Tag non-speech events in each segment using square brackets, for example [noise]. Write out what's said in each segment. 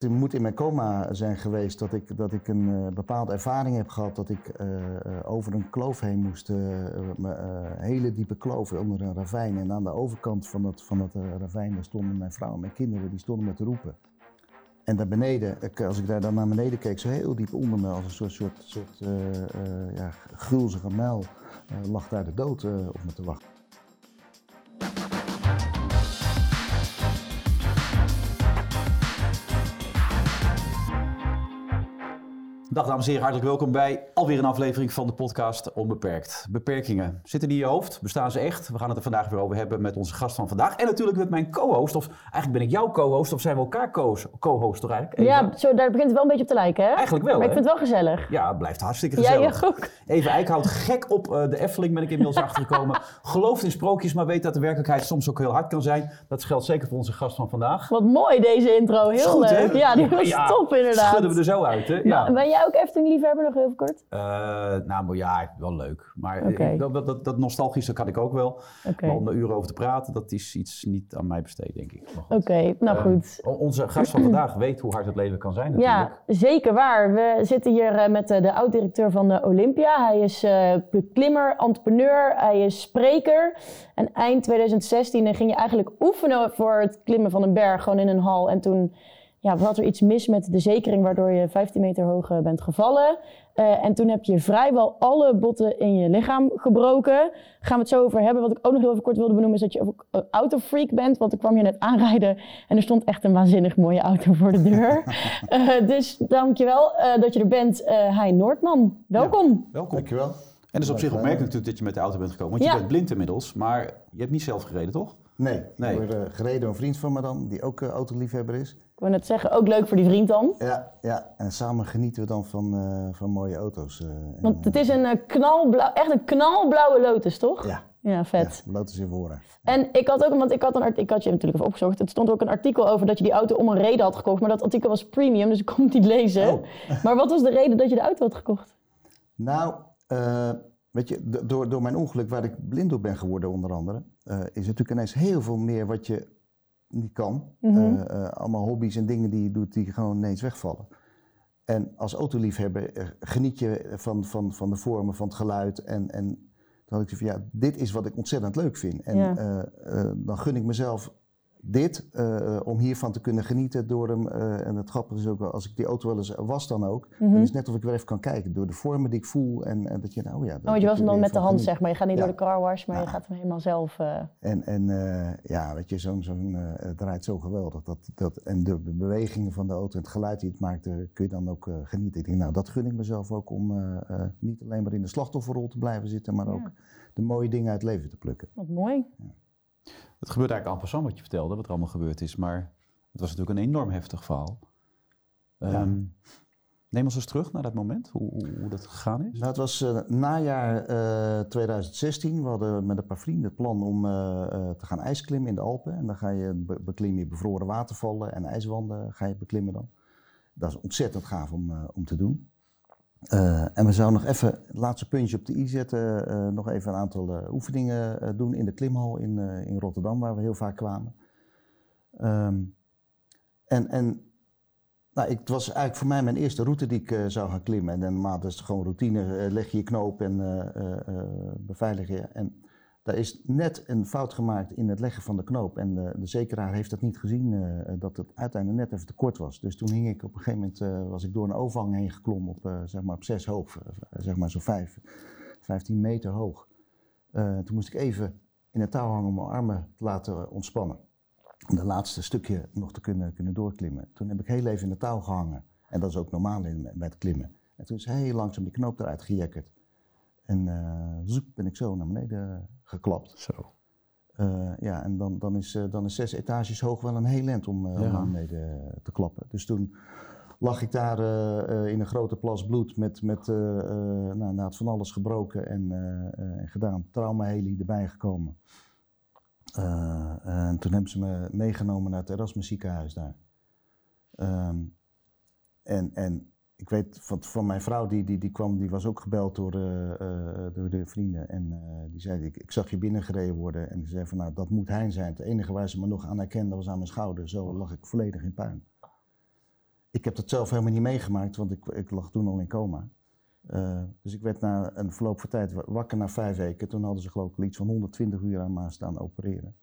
Het moet in mijn coma zijn geweest dat ik, dat ik een uh, bepaalde ervaring heb gehad dat ik uh, over een kloof heen moest. een hele diepe kloof onder een ravijn. En aan de overkant van dat, van dat ravijn daar stonden mijn vrouw en mijn kinderen, die stonden me te roepen. En daar beneden, als ik daar dan naar beneden keek, zo heel diep onder me, als een soort, soort, soort ja, gulzige muil, lag daar de dood op me te wachten. Dag dames en heren, hartelijk welkom bij alweer een aflevering van de podcast Onbeperkt. Beperkingen, zitten die in je hoofd? Bestaan ze echt? We gaan het er vandaag weer over hebben met onze gast van vandaag. En natuurlijk met mijn co-host, of eigenlijk ben ik jouw co-host, of zijn we elkaar co-host toch eigenlijk? Ja, zo, daar begint het wel een beetje op te lijken hè? Eigenlijk wel Maar hè? ik vind het wel gezellig. Ja, het blijft hartstikke gezellig. Ja, je ook. Even Eickhout, gek op uh, de Efteling ben ik inmiddels [laughs] achtergekomen. Gelooft in sprookjes, maar weet dat de werkelijkheid soms ook heel hard kan zijn. Dat geldt zeker voor onze gast van vandaag. Wat mooi deze intro, heel goed, leuk. Hè? Ja, die was ja, top inderdaad. Schudden we er zo uit hè? Ja. Maar, ben jij ook Efteling-liefhebber nog heel kort? Uh, nou, ja, wel leuk. Maar Okay. dat, dat, dat nostalgische kan ik ook wel. Maar om er uren over te praten, dat is iets niet aan mij besteed, denk ik. Oké, nou Eh, goed. onze gast van vandaag weet hoe hard het leven kan zijn natuurlijk. Ja, zeker waar. We zitten hier eh, met eh, de oud-directeur van de Olympia. Hij is eh, beklimmer, entrepreneur, hij is spreker. En eind 2016 eh, ging je eigenlijk oefenen voor het klimmen van een berg, gewoon in een hal. En toen ja, had er iets mis met de zekering, waardoor je 15 meter hoog eh, bent gevallen. Eh, en toen heb je vrijwel alle botten in je lichaam gebroken. Gaan we het zo over hebben. Wat ik ook nog heel even kort wilde benoemen is dat je ook een autofreak bent. Want ik kwam je net aanrijden en er stond echt een waanzinnig mooie auto voor de deur. [laughs] Eh, dus dankjewel uh, dat je er bent, uh, Hein Noordman. Welkom. Welkom. Dankjewel. En het is op zich opmerkelijk natuurlijk dat je met de auto bent gekomen. Want Ja. je bent blind inmiddels, maar je hebt niet zelf gereden, toch? Nee, Nee. ik word eh, gereden door een vriend van me dan, die ook eh, autoliefhebber is. Ik wil net zeggen, ook leuk voor die vriend dan. Ja, ja, en samen genieten we dan van, eh, van mooie auto's. eh, en, Want het is een knalblauw, echt een knalblauwe Lotus, toch? Ja, Ja, vet. ja Lotus in voren. En ik had ook, want ik had, een, art- ik had je natuurlijk even opgezocht. Het stond ook een artikel over dat je die auto om een reden had gekocht. Maar dat artikel was premium, dus ik kon het niet lezen. Oh. [laughs] Maar wat was de reden dat je de auto had gekocht? Nou, eh, weet je, do- door, door mijn ongeluk waar ik blind door ben geworden onder andere, eh, is natuurlijk ineens heel veel meer wat je niet kan. Mhm. Eh, eh, allemaal hobby's en dingen die je doet die gewoon ineens wegvallen. En als autoliefhebber geniet je van, van, van de vormen, van het geluid. En, en toen had ik van, ja, dit is wat ik ontzettend leuk vind. En Ja. dan gun ik mezelf dit, eh, om hiervan te kunnen genieten door hem. eh, en het grappige is ook, wel, als ik die auto wel eens was dan ook, Mhm. dan is het net of ik weer even kan kijken door de vormen die ik voel. En, en dat je, nou ja. Oh, want je was hem dan met de hand, zeg maar. Je gaat niet Ja. door de car wash, maar je gaat hem helemaal zelf... eh, En, en ja, weet je, zo'n zo'n het draait zo geweldig. Dat, dat, en de be- bewegingen van de auto en het geluid die het maakt, kun je dan ook genieten. Ik denk, nou, dat gun ik mezelf ook om niet alleen maar in de slachtofferrol te blijven zitten, maar Ja. ook de mooie dingen uit het leven te plukken. Wat mooi. Het gebeurt eigenlijk al passant wat je vertelde, wat er allemaal gebeurd is. Maar het was natuurlijk een enorm heftig verhaal. Ehm, Neem ons eens terug naar dat moment, hoe, hoe, hoe dat gegaan is. Nou, het was eh, najaar eh, 2016. We hadden met een paar vrienden het plan om eh, eh, te gaan ijsklimmen in de Alpen. En dan ga je be- beklim je bevroren watervallen en ijswanden ga je beklimmen dan. Dat is ontzettend gaaf om, eh, om te doen. Eh, en we zouden nog even het laatste puntje op de i zetten. eh, nog even een aantal eh, oefeningen doen in de klimhal in, in Rotterdam, waar we heel vaak kwamen. Ehm, en, en nou, ik, het was eigenlijk voor mij mijn eerste route die ik zou gaan klimmen. En dan maar, dat is gewoon routine. leg je je knoop en beveilig je. En daar is net een fout gemaakt in het leggen van de knoop. En de, de zekeraar heeft dat niet gezien, eh, dat het uiteindelijk net even te kort was. Dus toen hing ik op een gegeven moment, eh, was ik door een overhang heen geklommen op, eh, zeg maar op zes hoog. eh, zeg maar zo'n vijf, 15 meter hoog. Eh, toen moest ik even in het touw hangen om mijn armen te laten ontspannen om dat laatste stukje nog te kunnen, kunnen doorklimmen. Toen heb ik heel even in de touw gehangen. En dat is ook normaal in, bij klimmen. En toen is heel langzaam die knoop eruit gejekkerd. En eh zoek ben ik zo naar beneden geklapt. Zo. Eh, ja, en dan, dan, is, eh, dan is zes etages hoog wel een heel eind om, naar beneden te klappen. Dus toen lag ik daar in een grote plas bloed met, met nou, nou, het van alles gebroken en en gedaan. Traumaheli erbij gekomen. En toen hebben ze me meegenomen naar het Erasmus ziekenhuis daar. Ehm, en, en ik weet van, van mijn vrouw, die, die, die kwam, die was ook gebeld door, eh, door de vrienden. En eh, die zei, ik, ik zag je binnengereden worden. En die zei van, nou, dat moet hij zijn. Het enige waar ze me nog aan herkenden was aan mijn schouder. Zo lag ik volledig in puin. ik heb dat zelf helemaal niet meegemaakt, want ik, ik lag toen al in coma. Uh, dus ik werd na een verloop van tijd wakker na vijf weken. Toen hadden ze geloof ik iets van 120 uur aan me staan opereren.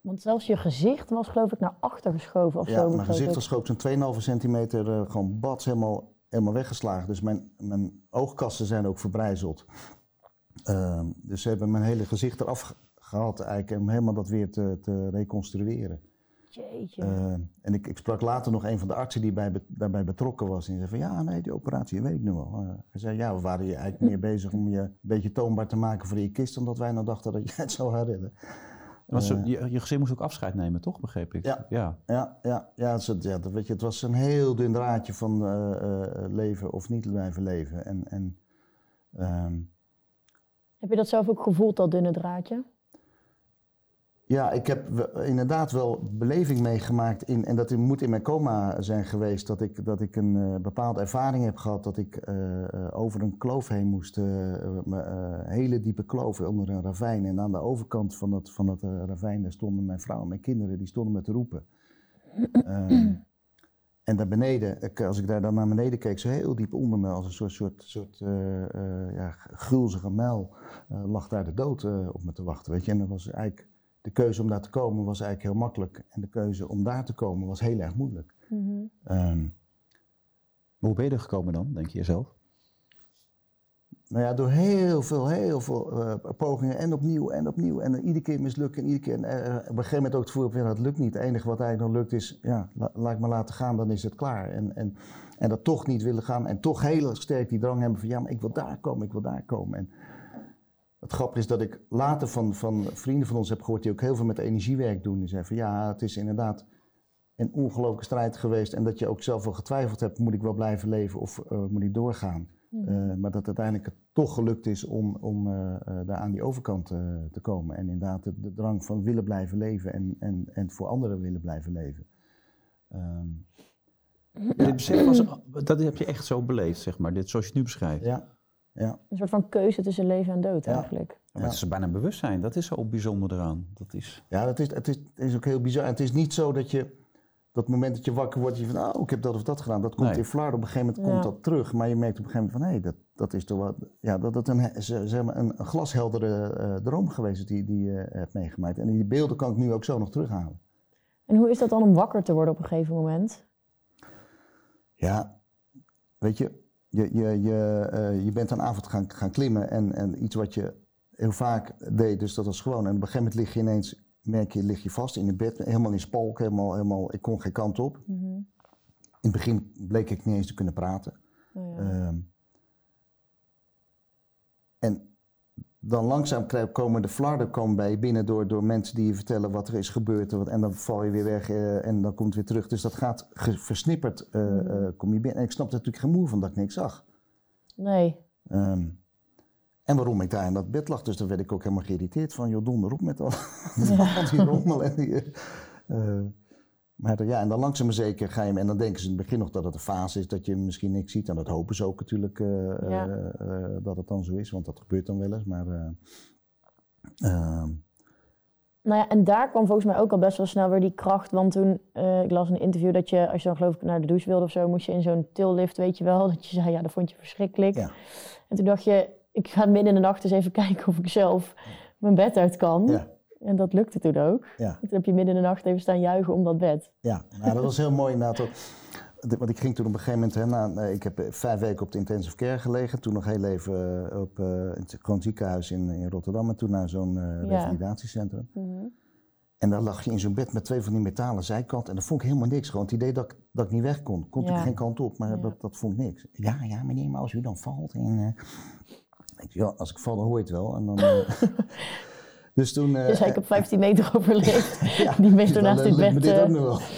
Want zelfs je gezicht was geloof ik naar achter geschoven of ja, zo. mijn gezicht was zo'n 2,5 centimeter uh, gewoon bats helemaal, helemaal weggeslagen. Dus mijn, mijn oogkassen zijn ook verbrijzeld. Uh, dus ze hebben mijn hele gezicht eraf gehaald eigenlijk om helemaal dat weer te, te reconstrueren. Jeetje. Uh, en ik, ik, sprak later nog een van de artsen die bij, daarbij betrokken was. En die zei van ja, nee, die operatie weet ik nu wel. Uh, hij zei ja, we waren je eigenlijk meer [laughs] bezig om je een beetje toonbaar te maken voor je kist. Omdat wij nou dachten dat je het zou gaan redden. Was je, je gezin moest ook afscheid nemen, toch? Begreep ik. Ja, ja, ja, ja, ja, het, ja dat, weet je, het was een heel dun draadje van uh, leven of niet blijven leven. En, en, um, Heb je dat zelf ook gevoeld, dat dunne draadje? Ja, ik heb inderdaad wel beleving meegemaakt. In, en dat moet in mijn coma zijn geweest. Dat ik, dat ik een uh, bepaalde ervaring heb gehad. Dat ik uh, over een kloof heen moest. een hele diepe kloof onder een ravijn. En aan de overkant van dat, van dat ravijn daar stonden mijn vrouw en mijn kinderen. Die stonden me te roepen. en daar beneden, als ik daar dan naar beneden keek, zo heel diep onder me, als een soort, soort, soort ja, gulzige mijl, lag daar de dood op me te wachten. Weet je? En dat was eigenlijk de keuze om daar te komen was eigenlijk heel makkelijk. En de keuze om daar te komen was heel erg moeilijk. Mm -hmm. um, hoe ben je er gekomen dan, denk je jezelf? Nou ja, door heel veel, heel veel uh, pogingen en opnieuw en opnieuw. En uh, iedere keer mislukken en iedere keer. En uh, op een gegeven moment ook het voelen van, ja, dat lukt niet. Het enige wat eigenlijk nog lukt is, ja, la, laat ik me laten gaan, dan is het klaar. En, en, en dat toch niet willen gaan en toch heel sterk die drang hebben van, ja, maar ik wil daar komen, ik wil daar komen. En, het grappige is dat ik later van, van vrienden van ons heb gehoord die ook heel veel met energiewerk doen. Die zeggen van ja, het is inderdaad een ongelooflijke strijd geweest. En dat je ook zelf wel getwijfeld hebt, moet ik wel blijven leven of uh, moet ik doorgaan? Mm. Uh, maar dat uiteindelijk het toch gelukt is om, om uh, daar aan die overkant te komen. En inderdaad de, de, drang van willen blijven leven en, en, en voor anderen willen blijven leven. Um, ja, dit besef was, dat heb je echt zo beleefd, zeg maar, dit zoals je het nu beschrijft. Ja. Ja. Een soort van keuze tussen leven en dood eigenlijk. Ja, maar het is bijna bewustzijn, dat is zo bijzonder eraan. Dat is... Ja, dat is, het, is, het is ook heel bizar. Het is niet zo dat je, dat moment dat je wakker wordt, je van, oh, ik heb dat of dat gedaan. Dat komt Nee. in Vlaar, op een gegeven moment komt dat terug. Maar je merkt op een gegeven moment van, hé, dat, dat is toch wat, ja, dat het een, ze- zeg maar, een glasheldere eh, droom geweest is die, die je hebt meegemaakt. En die beelden kan ik nu ook zo nog terughalen. En hoe is dat dan om wakker te worden op een gegeven moment? Ja, weet je, je, je, je, eh, je bent een avond gaan, gaan klimmen en, en iets wat je heel vaak deed, dus dat was gewoon. En op een gegeven moment lig je ineens, merk je, lig je vast in het bed, helemaal in spalk, helemaal, helemaal, ik kon geen kant op. Mhm. In het begin bleek ik niet eens te kunnen praten. Oh ja. Ehm, en dan langzaam komen de flarden komen bij je binnen door, door mensen die je vertellen wat er is gebeurd. en dan val je weer weg eh, en dan komt het weer terug. Dus dat gaat versnipperd, eh, eh, kom je binnen. En ik snapte natuurlijk geen moe van dat ik niks zag. Nee. Ehm, en waarom ik daar in dat bed lag, dus daar werd ik ook helemaal geïrriteerd van. Joh, donder op met al, [laughs] al die rommel. En, die, maar ja, en dan langzaam maar zeker ga je hem... En dan denken ze in het begin nog dat het een fase is, dat je misschien niks ziet. En dat hopen ze ook natuurlijk, eh, Ja. eh, eh, dat het dan zo is. Want dat gebeurt dan wel eens. Maar eh, ehm, Nou ja, en daar kwam volgens mij ook al best wel snel weer die kracht. Want toen, ik las in een interview dat je, als je dan geloof ik naar de douche wilde of zo, moest je in zo'n tillift, weet je wel. [laughs] Dat je zei, ja, dat vond je verschrikkelijk. Ja. En toen dacht je, ik ga midden in de nacht eens even [laughs] kijken of ik zelf mijn bed uit kan. ja, En dat lukte toen ook. ja. Toen heb je midden in de nacht even staan juichen om dat bed. Ja, nou, dat was heel mooi inderdaad. Want ik ging toen op een gegeven moment, hè, na, eh, ik heb eh, vijf weken op de intensive care gelegen. Toen nog heel even eh, op het gewoon ziekenhuis in, in Rotterdam en toen naar zo'n eh, Ja. revalidatiecentrum. En daar lag je in zo'n bed met twee van die metalen zijkanten. En dat vond ik helemaal niks. Gewoon het idee dat ik, dat ik niet weg kon. Kon Ja. ik geen kant op, maar Ja. dat, dat vond ik niks. Ja, ja, meneer, maar als u dan valt en... ik, ja, als ik val, dan hoor je het wel. En dan, [laughs] dus toen... eh, Dus ik op 15 meter [laughs] overleefd. [laughs] ja, Die meter dan, naast dit bed. dit eh, ook nog wel. [laughs]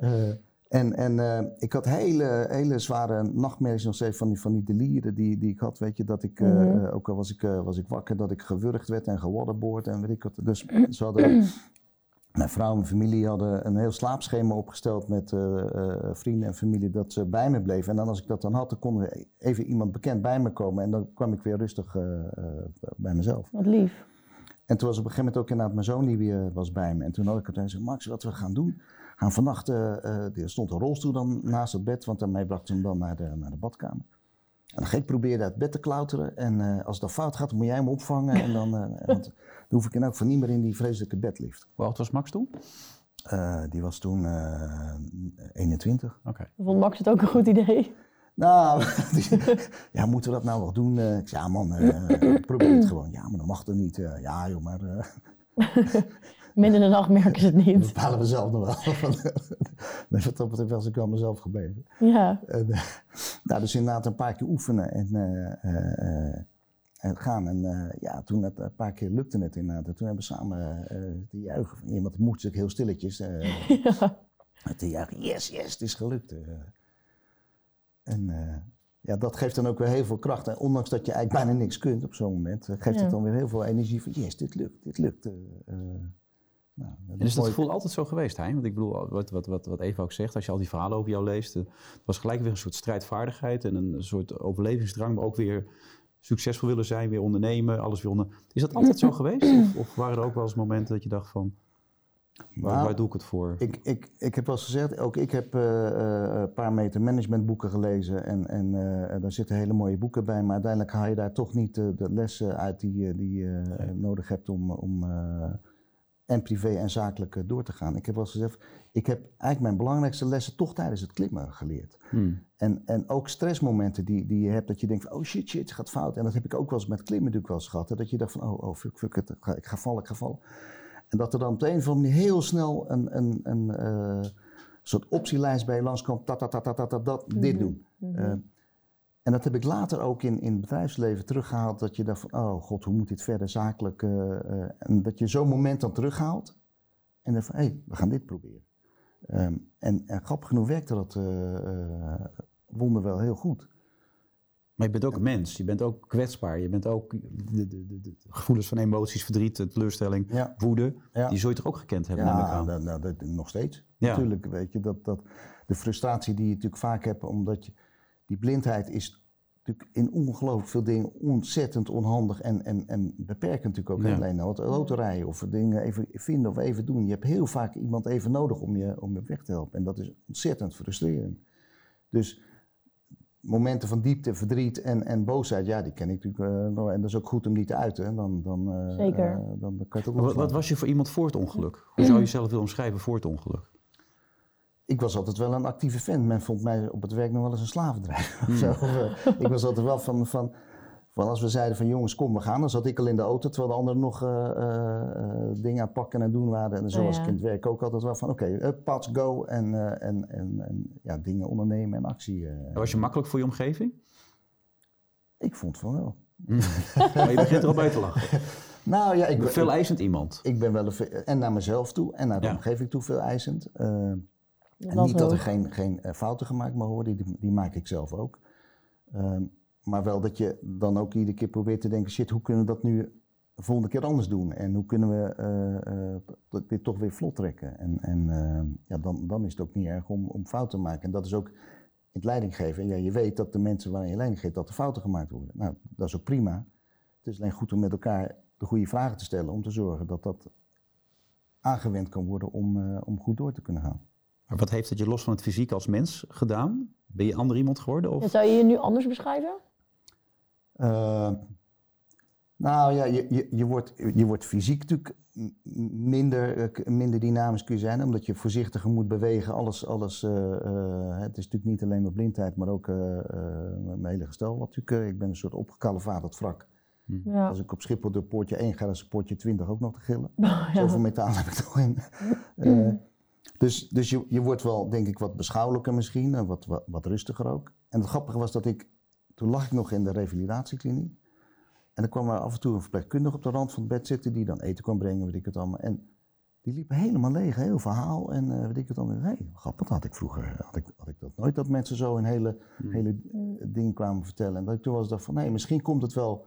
Eh, en en eh, ik had hele, hele zware nachtmerries nog steeds van die, van die delieren die, die ik had. Weet je, dat ik, Mhm. ook al was ik, was ik wakker, dat ik gewurgd werd en gewaterboord en weet ik wat. Dus [clears throat] ze hadden, mijn vrouw en mijn familie hadden een heel slaapschema opgesteld met vrienden en familie dat ze bij me bleven. En dan als ik dat dan had, dan kon er even iemand bekend bij me komen en dan kwam ik weer rustig bij mezelf. Wat lief. En toen was op een gegeven moment ook inderdaad mijn zoon die weer was bij me. En toen had ik het en zei, Max, wat we gaan doen, gaan vannachten, uh, er stond een rolstoel dan naast het bed, want daarmee bracht ze hem dan naar de, naar de badkamer. En dan ga ik proberen uit het bed te klauteren. En uh, als dat fout gaat, dan moet jij hem opvangen. En dan, uh, [laughs] want dan hoef ik in elk geval niet meer in die vreselijke bedlift. Hoe oud was Max toen? Uh, die was toen 21. Oké. Okay. Vond Max het ook een goed idee? Nou, [laughs] ja, moeten we dat nou wel doen? ik zei, ja man, probeer het gewoon. Ja, maar dat mag er niet. ja joh, maar... [laughs] Midden in de nacht merken ze het niet. [laughs] Dat bepalen we zelf nog wel. nee, wat dat betreft was ik wel mezelf gebleven. Ja. En, nou, dus inderdaad een paar keer oefenen en, uh, uh, en gaan. En ja, toen het een paar keer lukte het inderdaad. En toen hebben we samen te juichen. Iemand moest ook heel stilletjes ja. te juichen. Yes, yes, het is gelukt. En ja, dat geeft dan ook weer heel veel kracht. En ondanks dat je eigenlijk bijna niks kunt op zo'n moment, geeft ja. het dan weer heel veel energie van yes, dit lukt, dit lukt. Nou, dat en is dat gevoel altijd zo geweest, Hein? Want ik bedoel, wat, wat, wat, wat Eva ook zegt, als je al die verhalen over jou leest, het was gelijk weer een soort strijdvaardigheid en een soort overlevingsdrang, maar ook weer succesvol willen zijn, weer ondernemen, alles weer onder. Is dat altijd zo geweest? Of, of waren er ook wel eens momenten dat je dacht van, waar, nou, waar doe ik het voor? Ik, ik, ik heb wel eens gezegd, ook ik heb uh, een paar meter managementboeken gelezen en, en uh, daar zitten hele mooie boeken bij, maar uiteindelijk haal je daar toch niet de, de lessen uit die, die je nee. nodig hebt om, om en privé en zakelijk door te gaan. Ik heb wel eens gezegd, ik heb eigenlijk mijn belangrijkste lessen toch tijdens het klimmen geleerd. Hmm. En, en ook stressmomenten die, die je hebt, dat je denkt van, oh shit, shit, het gaat fout. En dat heb ik ook wel eens met klimmen natuurlijk wel eens gehad. Hè, dat je dacht van, oh, oh fuck, fuck, het, ik ga vallen, ik ga vallen. En dat er dan op de een of andere manier heel snel een, een, een uh, soort optielijst bij je langskomt, dat, dat, dat, dat, dat, dat, dit Mhm. doen. Mhm. Uh, en dat heb ik later ook in, in het bedrijfsleven teruggehaald. Dat je dacht van, oh god, hoe moet dit verder zakelijk? Uh, uh, en dat je zo'n moment dan terughaalt. En dan van, hé, hey, we gaan dit proberen. Um, en, en grappig genoeg werkte dat wonder wel heel goed. Maar je bent ook een mens. Je bent ook kwetsbaar. Je bent ook de, de, de, de gevoelens van emoties, verdriet, teleurstelling, woede. Die zul je toch ook gekend hebben? Ja, nou, nou, dat, nog steeds. Natuurlijk, weet je, dat, dat de frustratie die je natuurlijk vaak hebt, omdat je die blindheid is natuurlijk in ongelooflijk veel dingen ontzettend onhandig en, en, en beperkend natuurlijk ook. Ja. Alleen nou, het autorijden of dingen even vinden of even doen. Je hebt heel vaak iemand even nodig om je, om je weg te helpen. En dat is ontzettend frustrerend. Dus momenten van diepte, verdriet en, en boosheid, ja, die ken ik natuurlijk uh, nog. En dat is ook goed om die te uiten. Dan, dan, uh, Zeker. Uh, dan, kan je het ook Wat, wat was je voor iemand voor het ongeluk? Hoe zou je jezelf willen omschrijven voor het ongeluk? ik was altijd wel een actieve fan. Men vond mij op het werk nog wel eens een slavendrijver. Mm. Zo, [laughs] ik was altijd wel van, van, van, als we zeiden van jongens, kom we gaan. Dan zat ik al in de auto, terwijl de anderen nog uh, uh, dingen aan pakken en doen waren. En zo Oh, ja. ik in het werk ook altijd wel van, oké, okay, pads, go. En, uh, en, en, en ja, dingen ondernemen en actie. eh. Was je makkelijk voor je omgeving? Ik vond van wel. [laughs] maar je begint erop uit te lachen. [laughs] Nou ja, ik ben veel eisend iemand. Ik ben wel een, en naar mezelf toe en naar de Ja. omgeving toe veel eisend. Uh, Dat en niet dat er geen, geen eh, fouten gemaakt mogen worden, die, die maak ik zelf ook. Ehm, maar wel dat je dan ook iedere keer probeert te denken, shit, hoe kunnen we dat nu de volgende keer anders doen? En hoe kunnen we eh, eh, dat- dit toch weer vlot trekken? En, en eh, ja, dan, dan is het ook niet erg om, om fouten te maken. En dat is ook in het leidinggeven. Ja, je weet dat de mensen waarin je leiding geeft, dat er fouten gemaakt worden. Nou, dat is ook prima. Het is alleen goed om met elkaar de goede vragen te stellen, om te zorgen dat dat aangewend kan worden om, eh, om goed door te kunnen gaan. Maar wat heeft het je los van het fysiek als mens gedaan? Ben je ander iemand geworden? Of? Zou je je nu anders beschrijven? Uh, nou ja, je, je, je, wordt, je wordt fysiek natuurlijk minder, eh, minder dynamisch kun je zijn, omdat je voorzichtiger moet bewegen. Alles, alles, eh, eh, het is natuurlijk niet alleen maar blindheid, maar ook eh, eh, mijn hele gestel. Wat natuurlijk, eh, ik ben een soort opgekalefaterd wrak. Ja. Als ik op Schiphol door poortje 1 ga, dan is poortje 20 ook nog te gillen. Oh, [laughs] ja. Zoveel metaal heb ik toch in. Eh, dus dus je, je wordt wel, denk ik, wat beschouwelijker misschien, en wat, wat, wat rustiger ook. En het grappige was dat ik, toen lag ik nog in de revalidatiekliniek. En dan kwam er af en toe een verpleegkundige op de rand van het bed zitten, die dan eten kwam brengen, weet ik het allemaal. En die liep helemaal leeg, heel verhaal en eh weet ik het allemaal. Hé, hey, grappig, had ik vroeger, had ik, had ik dat nooit, dat mensen zo een hele, hele eh, ding kwamen vertellen. En dat ik toen was dacht van, nee, misschien komt het wel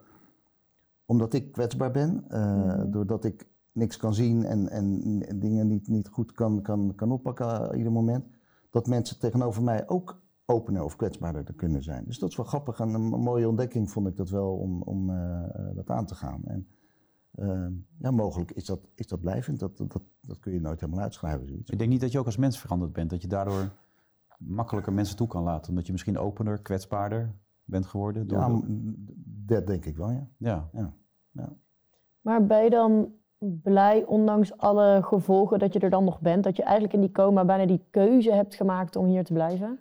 omdat ik kwetsbaar ben, eh, doordat ik niks kan zien en, en dingen niet, niet goed kan, kan, kan oppakken uh, ieder moment, dat mensen tegenover mij ook opener of kwetsbaarder te kunnen zijn. Dus dat is wel grappig en een mooie ontdekking vond ik dat wel om, om uh, dat aan te gaan. En Ehm, ja, mogelijk is dat, is dat blijvend. Dat, dat, dat kun je nooit helemaal uitschrijven. Zoiets. Ik denk niet dat je ook als mens veranderd bent. Dat je daardoor makkelijker mensen toe kan laten. Omdat je misschien opener, kwetsbaarder bent geworden. Door Ja, de- dat denk ik wel, ja. ja. ja. ja. Maar ben je dan blij, ondanks alle gevolgen, dat je er dan nog bent? Dat je eigenlijk in die coma bijna die keuze hebt gemaakt om hier te blijven?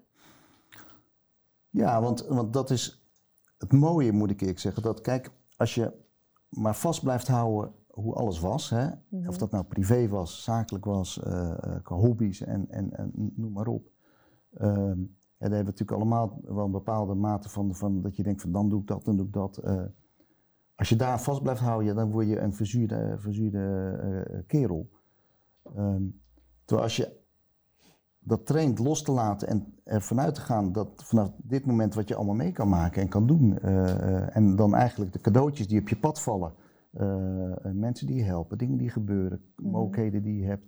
Ja, want, want dat is het mooie, moet ik eerlijk zeggen. Dat kijk, als je maar vast blijft houden hoe alles was, hè, of dat nou privé was, zakelijk was, qua hobby's en, en, en noem maar op. Ehm, en daar hebben we natuurlijk allemaal wel een bepaalde mate van, van dat je denkt van dan doe ik dat, dan doe ik dat. eh. als je daar vast blijft houden, ja, dan word je een verzuurde, verzuurde kerel. Ehm, terwijl als je dat traint los te laten en ervan uit te gaan dat vanaf dit moment wat je allemaal mee kan maken en kan doen. eh, eh, en dan eigenlijk de cadeautjes die op je pad vallen. eh, mensen die je helpen, dingen die gebeuren, mogelijkheden die je hebt.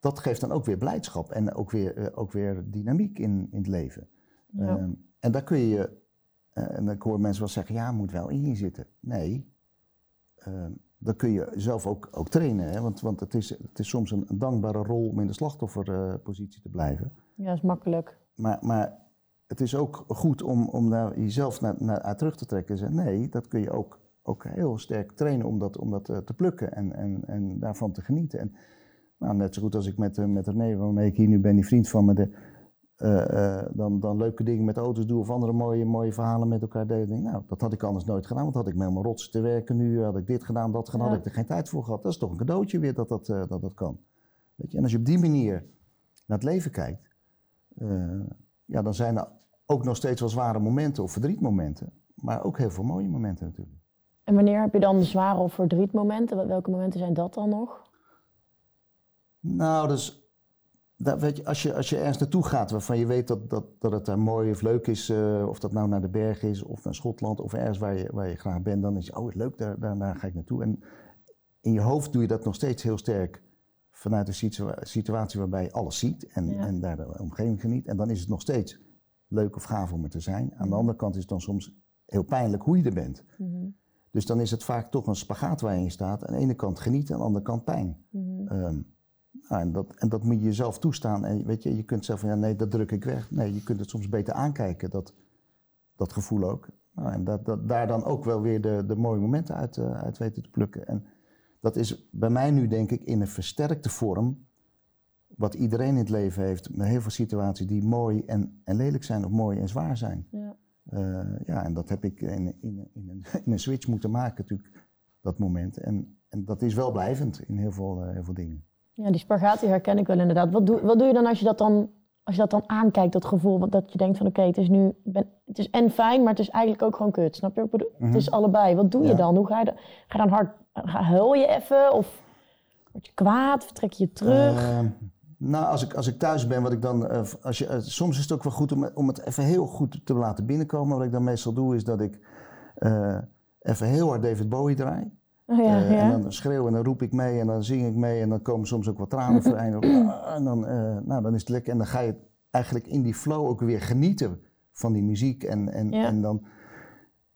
Dat geeft dan ook weer blijdschap en ook weer, ook weer dynamiek in, in het leven. Ja. Ehm, en daar kun je, en dan hoor mensen wel zeggen, ja, moet wel in je zitten. Nee, Ehm, dan kun je zelf ook, ook trainen. Hè? Want, want het, is, het is soms een, een dankbare rol om in de slachtofferpositie te blijven. Ja, is makkelijk. Maar, maar het is ook goed om, om daar jezelf naar, naar, terug te trekken en zeggen, nee, dat kun je ook, ook heel sterk trainen om dat, om dat eh, te plukken en, en, en daarvan te genieten. En, nou, net zo goed als ik met, eh, met René, waarmee ik hier nu ben, die vriend van me, de, dan, dan leuke dingen met auto's doe of andere mooie, mooie verhalen met elkaar delen. Denk, nou, dat had ik anders nooit gedaan, want had ik me helemaal rots te werken nu, had ik dit gedaan, dat gedaan, Ja. had ik er geen tijd voor gehad. Dat is toch een cadeautje weer dat dat, eh, dat, dat kan. Weet je? En als je op die manier naar het leven kijkt, eh, ja, dan zijn er ook nog steeds wel zware momenten of verdrietmomenten, maar ook heel veel mooie momenten natuurlijk. En wanneer heb je dan zware of verdrietmomenten? Wel- Welke momenten zijn dat dan nog? Nou, dus dat, weet je, als, je, als je ergens naartoe gaat waarvan je weet dat, dat, dat het daar mooi of leuk is, eh, of dat nou naar de berg is of naar Schotland of ergens waar je, waar je graag bent, dan is je, oh leuk, daar, daar, daar ga ik naartoe. En in je hoofd doe je dat nog steeds heel sterk vanuit een situa- situatie waarbij je alles ziet en, Ja. en daar de omgeving geniet. En dan is het nog steeds leuk of gaaf om er te zijn. Aan de andere kant is het dan soms heel pijnlijk hoe je er bent. Dus dan is het vaak toch een spagaat waar je in staat. Aan de ene kant genieten, aan de andere kant pijn. Ehm, nou, en, dat, en dat moet je jezelf toestaan. En weet je, je kunt zeggen van ja, nee, dat druk ik weg. Nee, je kunt het soms beter aankijken, dat, dat gevoel ook. Nou, en dat, dat, daar dan ook wel weer de, de mooie momenten uit, eh, uit weten te plukken. En dat is bij mij nu denk ik in een versterkte vorm. Wat iedereen in het leven heeft, met heel veel situaties die mooi en, en lelijk zijn of mooi en zwaar zijn. Ja. Eh, ja, en dat heb ik in, in, in, een, [laughs] in een switch moeten maken natuurlijk, dat moment. En, en dat is wel blijvend in heel veel, eh, heel veel dingen. Ja, die spagaat die herken ik wel inderdaad. Wat doe, wat doe je dan als je dat dan, als je dat dan aankijkt, dat gevoel? wat- Dat je denkt van oké, het is nu, ben, het is en fijn, maar het is eigenlijk ook gewoon kut. Snap je? wat Ik bedoel, Het is allebei. Wat doe je Ja. dan? Hoe ga je, dan- ga je dan hard, ga, huil je even? Of word je kwaad? Of trek je je terug? Ehm, nou, als ik, als ik thuis ben, wat ik dan. eh, als je, eh, soms is het ook wel goed om, om het even heel goed te laten binnenkomen. Wat ik dan meestal doe, is dat ik eh, even heel hard David Bowie draai. Oh, ja, Eh, ja. En dan schreeuw en dan roep ik mee en dan zing ik mee en dan komen soms ook wat tranen [laughs] overeind. En dan, eh, nou, dan is het lekker. En dan ga je eigenlijk in die flow ook weer genieten van die muziek. En, en, Ja. en, dan,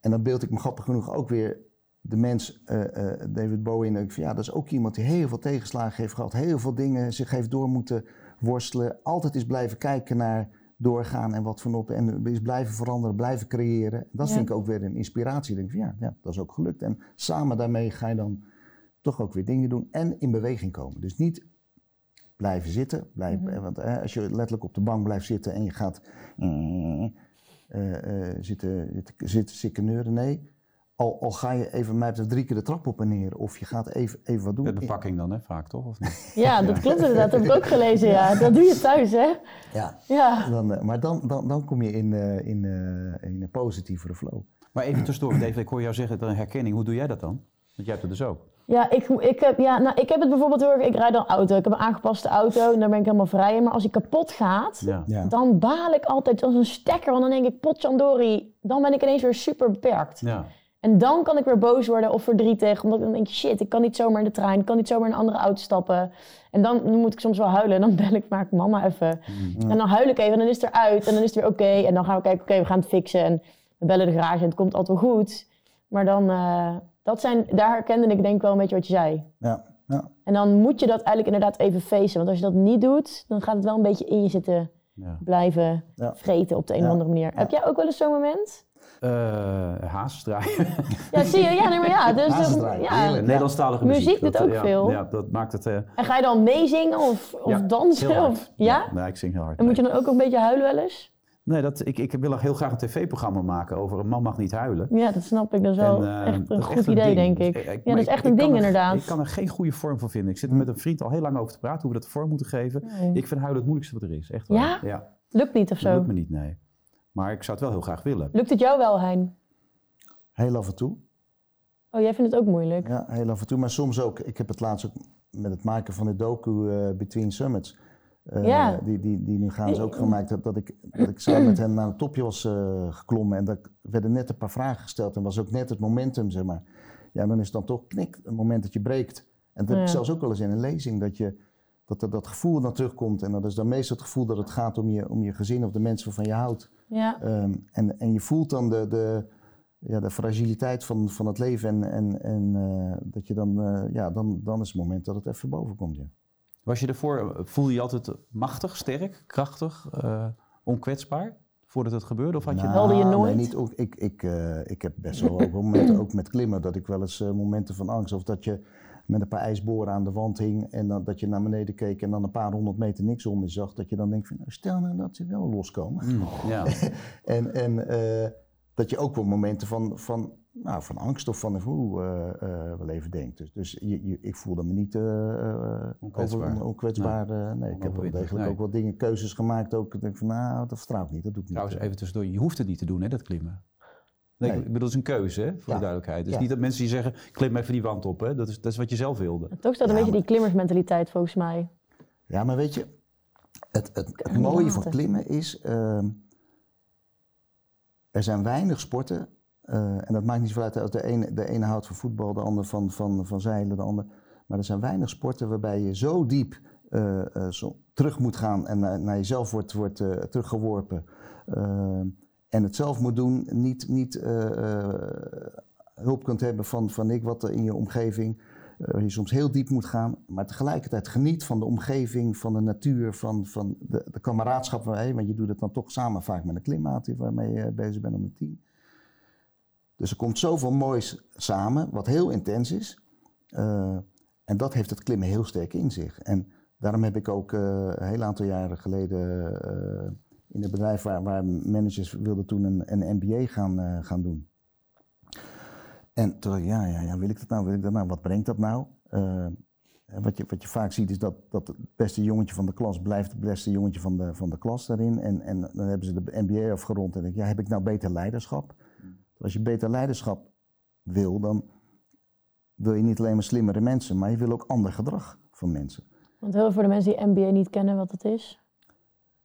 en dan beeld ik me grappig genoeg ook weer de mens, eh, David Bowie. En ik ja, dat is ook iemand die heel veel tegenslagen heeft gehad. Heel veel dingen zich heeft door moeten worstelen. Altijd is blijven kijken naar doorgaan en wat van op. En is blijven veranderen, blijven creëren. Dat Ja. vind ik ook weer een inspiratie. Ik denk van, ja, ja, dat is ook gelukt. En samen daarmee ga je dan toch ook weer dingen doen en in beweging komen. Dus niet blijven zitten. Blijven, Want eh, als je letterlijk op de bank blijft zitten en je gaat eh, eh, zitten, zitten, zitten sikkeneuren, nee. Al, al ga je even, mij drie keer de trap op en neer. Of je gaat even, even wat doen. Met bepakking dan, hè, vaak toch? Of niet? [laughs] ja, dat klopt inderdaad. Dat heb ik ook gelezen, ja. Dat doe je thuis, hè? Ja. Ja. Dan, eh, maar dan, dan, dan kom je in, eh, in, eh, in een positievere flow. Maar even tussendoor, Dave, ik hoor jou zeggen, dat een herkenning. Hoe doe jij dat dan? Want jij hebt het dus ook. Ja, ik, ik, heb, ja nou, ik heb het bijvoorbeeld heel erg... Ik rijd dan auto. Ik heb een aangepaste auto en daar ben ik helemaal vrij in. Maar als die kapot gaat, Ja. Ja. dan baal ik altijd als een stekker. Want dan denk ik, potjandori, dan ben ik ineens weer super beperkt. Ja. En dan kan ik weer boos worden of verdrietig. Omdat ik dan denk, shit, ik kan niet zomaar in de trein. Ik kan niet zomaar in een andere auto stappen. En dan moet ik soms wel huilen. En dan [laughs] bel ik maar mama even. En dan huil ik even en dan is het eruit. En dan is het weer oké. En dan gaan we kijken, oké, we gaan het fixen. En we bellen de garage en het komt altijd wel goed. Maar dan, eh, Dat zijn, daar herkende ik denk wel een beetje wat je zei. Ja, ja. En dan moet je dat eigenlijk inderdaad even facen. Want als je dat niet doet, dan gaat het wel een beetje in je zitten Ja. blijven vreten op de een of andere manier. Heb jij ook wel eens zo'n moment? Eh haas draaien. Ja, zie je? Ja, nee, maar ja. Dus, ja. heerlijk. Nederlandstalige muziek. Muziek doet dat, ook eh, ja, veel. Ja, dat maakt het... eh, En ga je dan meezingen of, of ja, dansen? heel hard. Of, ja? Nee, ik zing heel hard. En moet je dan ook een beetje huilen wel eens? Nee, dat, ik, ik wil heel graag een tv-programma maken over een man mag niet huilen. Ja, dat snap ik. Dat is wel En, eh, echt dat een goed echt een idee, ding. denk ik. Eh, ja, dat is echt een ding er- inderdaad. Ik kan er geen goede vorm van vinden. Ik zit er met een vriend al heel lang over te praten hoe we dat vorm moeten geven. Nee. Ik vind huilen het moeilijkste wat er is. Echt waar. Ja? Ja, Lukt niet of dat zo? lukt me niet, nee. Maar ik zou het wel heel graag willen. Lukt het jou wel, Hein? Heel af en toe. Oh, jij vindt het ook moeilijk? Ja, heel af en toe. Maar soms ook. Ik heb het laatst ook met het maken van de docu eh, Between Summits. eh, Ja. Die, die, die nu gaan ze ook gemaakt heb. Dat ik, dat ik samen met hen naar een topje was eh, geklommen. En dat werden net een paar vragen gesteld. En was ook net het momentum, zeg maar. Ja, dan is het dan toch knik, een moment dat je breekt. En dat heb ik zelfs ook wel eens in een lezing. Dat, je, dat er dat gevoel dan terugkomt. En dat is dan meestal het gevoel dat het gaat om je, om je gezin of de mensen waarvan je houdt. Ja. Ehm, en, en je voelt dan de, de, ja, de fragiliteit van, van het leven. En, en, en eh, dat je dan, eh, ja, dan, dan is het moment dat het even boven komt. Ja. Was je ervoor, voelde je je altijd machtig, sterk, krachtig, eh, onkwetsbaar? Voordat het gebeurde? Of had je... Nou, Huilde je nooit? Nee, niet, ook, ik, ik, eh, ik heb best wel ook momenten, ook met klimmen, dat ik wel eens eh, momenten van angst. Of dat je met een paar ijsboren aan de wand hing en dan, dat je naar beneden keek en dan een paar honderd meter niks onder je zag. Dat je dan denkt van, nou, stel nou dat ze wel loskomen. Mm, ja. [laughs] En, en eh, dat je ook wel momenten van, van, nou, van angst of van hoe eh, wel even denkt. Dus, dus je, je- ik voelde me niet Onkwetsbaar. over- onkwetsbaar. eh, nee, ik heb wel degelijk nee. ook wel dingen, keuzes gemaakt. Ook, ik denk van, nou, dat vertrouw ik niet, dat doe ik niet. Trouwens, even tussendoor, je hoeft het niet te doen, hè, dat klimmen. Nee. Ik bedoel, dat is een keuze, hè, voor Ja. de duidelijkheid. Dus Ja. niet dat mensen die zeggen, klim even die wand op, hè. Dat is, dat is wat je zelf wilde. Toch staat een Ja, beetje die klimmersmentaliteit volgens mij. Ja, maar weet je, het, het, het mooie van klimmen is, ehm, er zijn weinig sporten, eh, en dat maakt niet zoveel uit als de ene, de ene houdt van voetbal, de ander van, van, van zeilen, de ander. Maar er zijn weinig sporten waarbij je zo diep eh, eh, zo terug moet gaan en naar, naar jezelf wordt, wordt eh, teruggeworpen. En het zelf moet doen, niet, niet eh, eh, hulp kunt hebben van, van ik wat er in je omgeving. eh, waar je soms heel diep moet gaan, maar tegelijkertijd geniet van de omgeving, van de natuur, van, van de, de kameraadschap. waarmee- Want je doet het dan toch samen vaak met een klimmaat die- waarmee je bezig bent om een team. Dus er komt zoveel moois samen, wat heel intens is. En dat heeft het klimmen heel sterk in zich. En daarom heb ik ook een heel aantal jaren geleden in het bedrijf waar, waar managers wilden toen een, een MBA gaan, eh, gaan doen. En toen dacht ik, ja, ja, ja, wil ik dat nou, wil ik dat nou, wat brengt dat nou? Eh, wat, je, wat je vaak ziet is dat, dat het beste jongetje van de klas blijft het beste jongetje van de, van de klas daarin. En, en dan hebben ze de MBA afgerond en denk ik, ja, heb ik nou beter leiderschap? Als je beter leiderschap wil, dan wil je niet alleen maar slimmere mensen, maar je wil ook ander gedrag van mensen. Want heel veel voor de mensen die MBA niet kennen wat het is.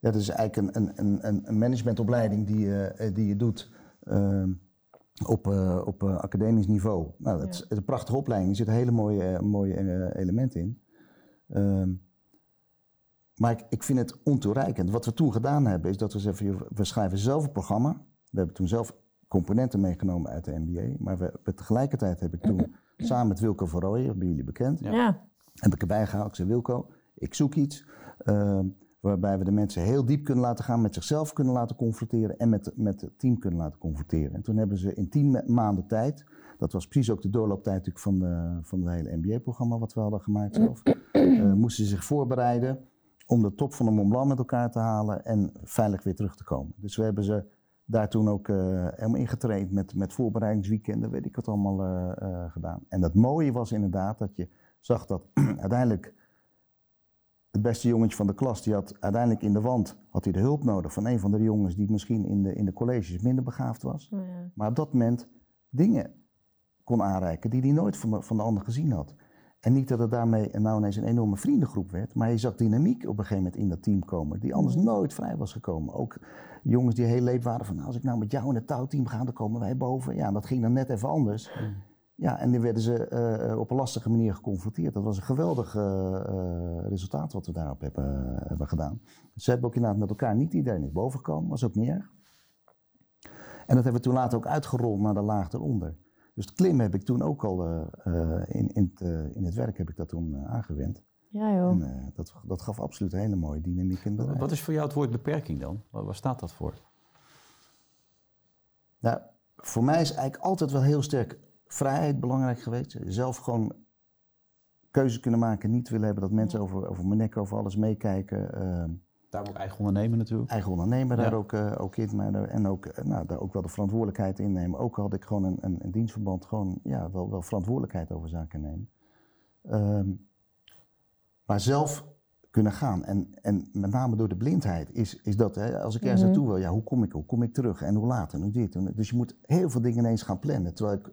Ja, dat is eigenlijk een, een, een, een managementopleiding die je, eh, die je doet ehm, op, eh, op eh, academisch niveau. Nou, dat is, een prachtige opleiding, er zitten hele mooie, mooie elementen in. Ehm, maar ik, ik vind het ontoereikend. Wat we toen gedaan hebben, is dat we zeggen, we schrijven zelf een programma. We hebben toen zelf componenten meegenomen uit de MBA. Maar we, we- tegelijkertijd heb ik toen [clears throat] samen met Wilco van Rooyen, bij jullie bekend, Ja. heb ik erbij gehaald. Ik zei, Wilco, ik zoek iets ehm, waarbij we de mensen heel diep kunnen laten gaan, met zichzelf kunnen laten confronteren en met, met het team kunnen laten confronteren. En toen hebben ze in tien ma- maanden tijd, dat was precies ook de doorlooptijd natuurlijk van, de, van het hele MBA-programma wat we hadden gemaakt zelf, [clears throat] eh, moesten ze zich voorbereiden om de top van de Mont Blanc met elkaar te halen en veilig weer terug te komen. Dus we hebben ze daar toen ook eh, helemaal ingetraind met, met voorbereidingsweekenden, weet ik wat allemaal eh, gedaan. En het mooie was inderdaad dat je zag dat [clears throat] uiteindelijk het beste jongetje van de klas, die had uiteindelijk in de wand had hij de hulp nodig van een van de jongens die misschien in de, in de colleges minder begaafd was. Oh Ja. Maar op dat moment dingen kon aanreiken die hij nooit van de, van de ander gezien had. En niet dat het daarmee nou ineens een enorme vriendengroep werd, maar je zag dynamiek op een gegeven moment in dat team komen, die anders nooit vrij was gekomen. Ook jongens die heel leep waren van, nou, als ik nou met jou in het touwteam ga, dan komen wij boven. Ja, dat ging dan net even anders. Ja, en die werden ze eh, op een lastige manier geconfronteerd. Dat was een geweldig eh, eh, resultaat wat we daarop hebben, hebben gedaan. Ze hebben ook inderdaad met elkaar niet iedereen is boven gekomen, was ook niet erg. En dat hebben we toen later ook uitgerold naar de laag eronder. Dus het klimmen heb ik toen ook al eh, eh, in, in, het, eh, in het werk heb ik dat toen eh, aangewend. Ja, joh. En eh, dat, dat gaf absoluut een hele mooie dynamiek in het bedrijf. Wat is voor jou het woord beperking dan? Waar staat dat voor? Nou, voor mij is eigenlijk altijd wel heel sterk vrijheid belangrijk geweest. Zelf gewoon keuzes kunnen maken, niet willen hebben dat mensen over, over mijn nek, over alles meekijken. Ehm, Daar ook eigen ondernemen natuurlijk. eigen ondernemer daar Ja. ook, eh, ook in, maar daar- en ook, eh, nou, daar ook wel de verantwoordelijkheid in nemen. Ook had ik gewoon een, een, een dienstverband, gewoon ja, wel, wel verantwoordelijkheid over zaken nemen. Ehm, maar zelf kunnen gaan. En, en met name door de blindheid is, is dat, hè, als ik ergens Mhm. naartoe wil, ja, hoe kom ik, hoe kom ik terug en hoe laat en hoe dit. En, dus je moet heel veel dingen ineens gaan plannen. Terwijl ik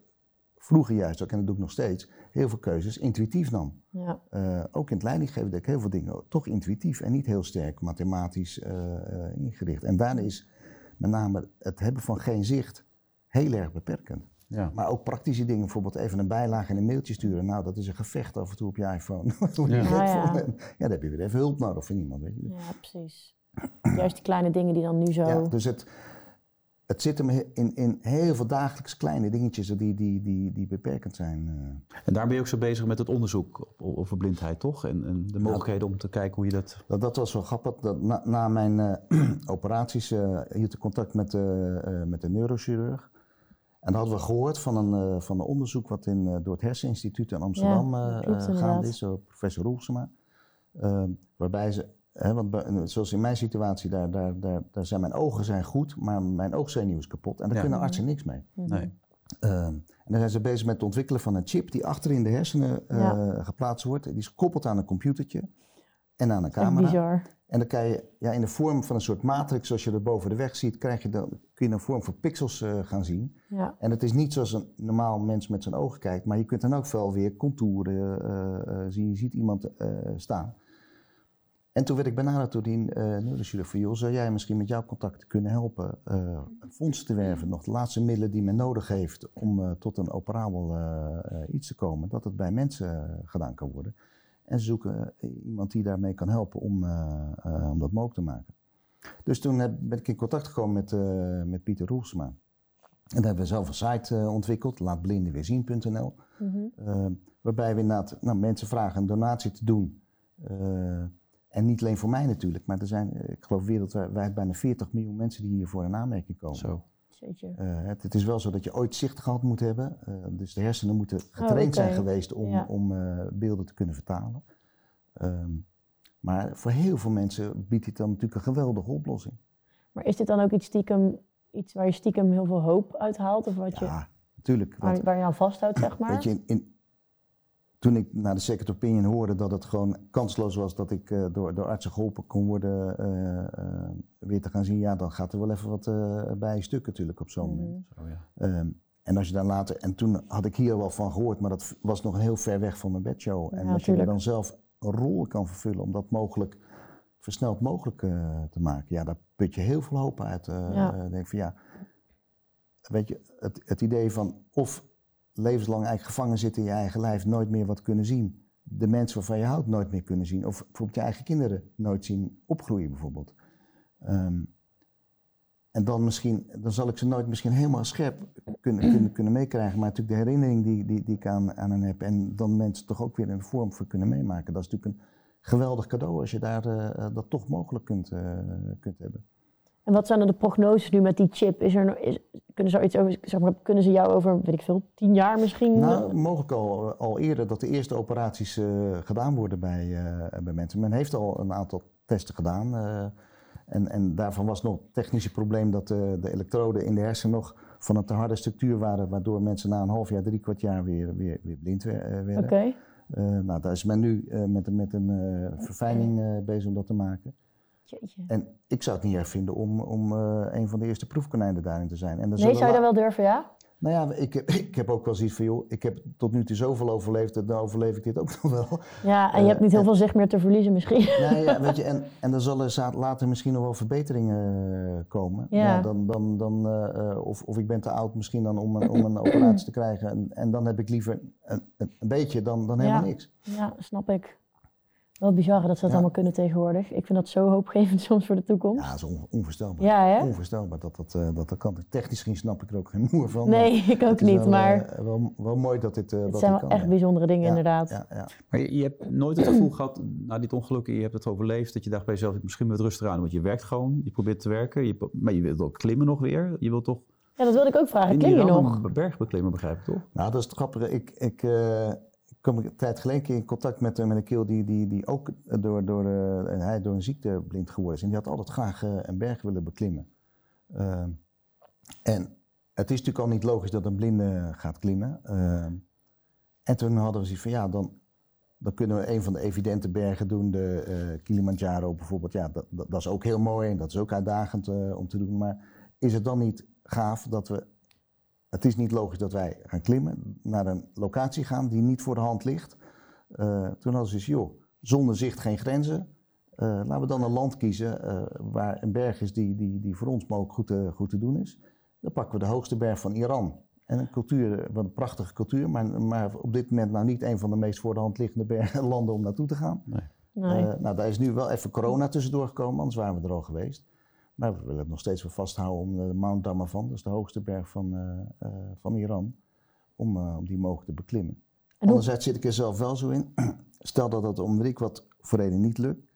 vroeger juist ook, en dat doe ik nog steeds, heel veel keuzes intuïtief nam. Ja. Eh, ook in het leidinggeven deed ik heel veel dingen toch intuïtief en niet heel sterk mathematisch eh, eh, ingericht. En daarna is met name het hebben van geen zicht heel erg beperkend. Ja. Maar ook praktische dingen, bijvoorbeeld even een bijlage in een mailtje sturen. Nou, dat is een gevecht af en toe op je iPhone. [laughs] Ja. ja. En ja, dan heb je weer even hulp nodig van iemand. Weet je. ja, precies. Juist die kleine dingen die dan nu zo... Ja, dus het, het zit hem in, in heel veel dagelijks kleine dingetjes die, die, die, die beperkend zijn. eh. En daar ben je ook zo bezig met het onderzoek op, over blindheid, toch? En, en de mogelijkheden om te kijken hoe je dat... Dat, dat was wel grappig. Dat na, na mijn eh, [clears throat] operaties eh, hield ik contact met, eh, met de neurochirurg. En dat hadden we gehoord van een, eh, van een onderzoek wat in, eh, door het Herseninstituut in Amsterdam klopt inderdaad. gaande is, door professor Roelsema. Ehm, waarbij ze, hè, want zoals in mijn situatie, daar, daar, daar, daar zijn mijn ogen zijn goed, maar mijn oogzenuw is kapot. En daar Ja. kunnen artsen niks mee. Nee. Ehm, en dan zijn ze bezig met het ontwikkelen van een chip die achter in de hersenen eh, Ja. geplaatst wordt. Die is gekoppeld aan een computertje en aan een camera. bizar. En dan kan je ja, in de vorm van een soort matrix, zoals je dat boven de weg ziet, krijg je dan, kun je een vorm van pixels eh, gaan zien. Ja. En het is niet zoals een normaal mens met zijn ogen kijkt, maar je kunt dan ook wel weer contouren eh, eh, zien. Je ziet iemand eh, staan. En toen werd ik benaderd door die eh neurochirurg van, joh, zou jij misschien met jouw contacten kunnen helpen eh fondsen te werven, nog de laatste middelen die men nodig heeft om eh, tot een operabel iets te komen, dat het bij mensen gedaan kan worden. En ze zoeken iemand die daarmee kan helpen om, om dat mogelijk te maken. Dus toen heb, ben ik in contact gekomen met, met Pieter Roelsema. En daar hebben we zelf een site ontwikkeld, laatblindenweerzien.nl. Mhm. waarbij we inderdaad nou, mensen vragen een donatie te doen. En niet alleen voor mij natuurlijk, maar er zijn, eh, ik geloof wereldwijd bijna 40 miljoen mensen die hiervoor in aanmerking komen. Zo. Eh, het, het is wel zo dat je ooit zicht gehad moet hebben. eh, dus de hersenen moeten getraind oké. zijn geweest om, Ja. om eh, beelden te kunnen vertalen. Ehm, maar voor heel veel mensen biedt dit dan natuurlijk een geweldige oplossing. Maar is dit dan ook iets, stiekem, iets waar je stiekem heel veel hoop uit haalt? Of wat je, Ja, natuurlijk. waar, je aan vasthoudt, zeg [clears throat] maar? weet je, in, in- toen ik naar de second opinion hoorde dat het gewoon kansloos was dat ik eh, door, door artsen geholpen kon worden eh, eh, weer te gaan zien, ja, dan gaat er wel even wat bij stuk natuurlijk op zo'n Mhm. moment. Zo, ja. Ehm, en als je dan later, en toen had ik hier wel van gehoord, maar dat was nog heel ver weg van mijn bedshow. En als je er dan zelf een rol kan vervullen om dat mogelijk, versneld mogelijk te maken, ja, daar put je heel veel hoop uit. Ja. denk van ja, weet je, het, het idee van of levenslang eigenlijk gevangen zitten in je eigen lijf, nooit meer wat kunnen zien. De mensen waarvan je houdt nooit meer kunnen zien. Of bijvoorbeeld je eigen kinderen nooit zien opgroeien bijvoorbeeld. Ehm, en dan misschien, dan zal ik ze nooit misschien helemaal scherp kunnen, kunnen, kunnen meekrijgen. Maar natuurlijk de herinnering die, die, die ik aan, aan hen heb. En dan mensen toch ook weer een vorm voor kunnen meemaken. Dat is natuurlijk een geweldig cadeau als je daar, eh, dat toch mogelijk kunt, eh, kunt hebben. En wat zijn dan de prognoses nu met die chip? Is er, is, kunnen, ze er iets over, zeg maar, kunnen ze jou over, weet ik veel, tien jaar misschien? Nou, mogelijk al, al eerder dat de eerste operaties eh, gedaan worden bij, eh, bij mensen. Men heeft al een aantal testen gedaan. eh, en, en daarvan was nog het technische probleem dat de, de elektroden in de hersenen nog van een te harde structuur waren, waardoor mensen na een half jaar, drie kwart jaar weer, weer, weer blind wer- eh, werden. Oké. Eh, nou, daar is men nu eh, met, een- met een eh, verfijning eh, bezig om dat te maken. Jeetje. En ik zou het niet erg vinden om, om eh, een van de eerste proefkonijnen daarin te zijn. En dan Nee, zou je dat wel durven, ja? nou ja, ik heb, [laughs] ik heb ook wel zoiets van, joh, ik heb tot nu toe zoveel overleefd, dan overleef ik dit ook [laughs] nog wel. Ja, en je Eh, hebt niet heel en- veel zicht meer te verliezen misschien. Nee, ja, [laughs] weet je, en, en dan zullen za- later misschien nog wel verbeteringen eh, komen. Ja. dan, dan, dan, of, of ik ben te oud misschien dan om een, om een [clears throat] operatie te krijgen. En, en dan heb ik liever een, een, een beetje dan, dan helemaal Ja. niks. Ja, snap ik. Wat bizar dat ze dat Ja. allemaal kunnen tegenwoordig. Ik vind dat zo hoopgevend [laughs] soms voor de toekomst. Ja, dat is on- onvoorstelbaar. Ja, hè? Onvoorstelbaar dat dat, eh, dat dat kan. Technisch gezien snap ik er ook geen moer van. Nee, [laughs] ik ook niet, wel, maar eh, wel, wel mooi dat dit, eh, het dat zijn wel kan. echt ja. bijzondere dingen Ja, inderdaad. Ja, ja. Maar je, je hebt nooit het gevoel gehad, na dit ongeluk, je hebt het overleefd, dat je dacht bij jezelf, misschien wat rustig aan. Want je werkt gewoon, je probeert te werken, je, maar je wilt ook klimmen nog weer. Je wilt toch Ja, dat wilde ik ook vragen. in Klim je nog? berg beklimmen, begrijp ik toch? Nou, dat is het grappige. Ik, ik eh, kwam een tijd geleden in contact met, eh, met een keel die, die, die ook door, door, eh, hij door een ziekte blind geworden is. En die had altijd graag eh, een berg willen beklimmen. Ehm, en het is natuurlijk al niet logisch dat een blinde gaat klimmen. En toen hadden we zoiets van, ja, dan, dan kunnen we een van de evidente bergen doen. De eh, Kilimanjaro bijvoorbeeld. Ja, dat, dat, dat is ook heel mooi en dat is ook uitdagend eh, om te doen. Maar is het dan niet gaaf dat we het is niet logisch dat wij gaan klimmen, naar een locatie gaan die niet voor de hand ligt. Eh, toen hadden ze dus, joh, zonder zicht geen grenzen. Eh, laten we dan een land kiezen eh, waar een berg is die, die, die voor ons mogelijk goed te, goed te doen is. Dan pakken we de hoogste berg van Iran. En een cultuur, wat een prachtige cultuur, maar, maar op dit moment nou niet een van de meest voor de hand liggende bergen, [laughs] landen om naartoe te gaan. Nee. Eh, nou, daar is nu wel even corona tussendoor gekomen, anders waren we er al geweest. Maar we willen het nog steeds wel vasthouden om de Mount Damavand, dat is de hoogste berg van, eh, eh, van Iran, om, eh, om die mogelijk te beklimmen. En Anderzijds zit ik er zelf wel zo in. [clears throat] Stel dat het om wat voor reden niet lukt,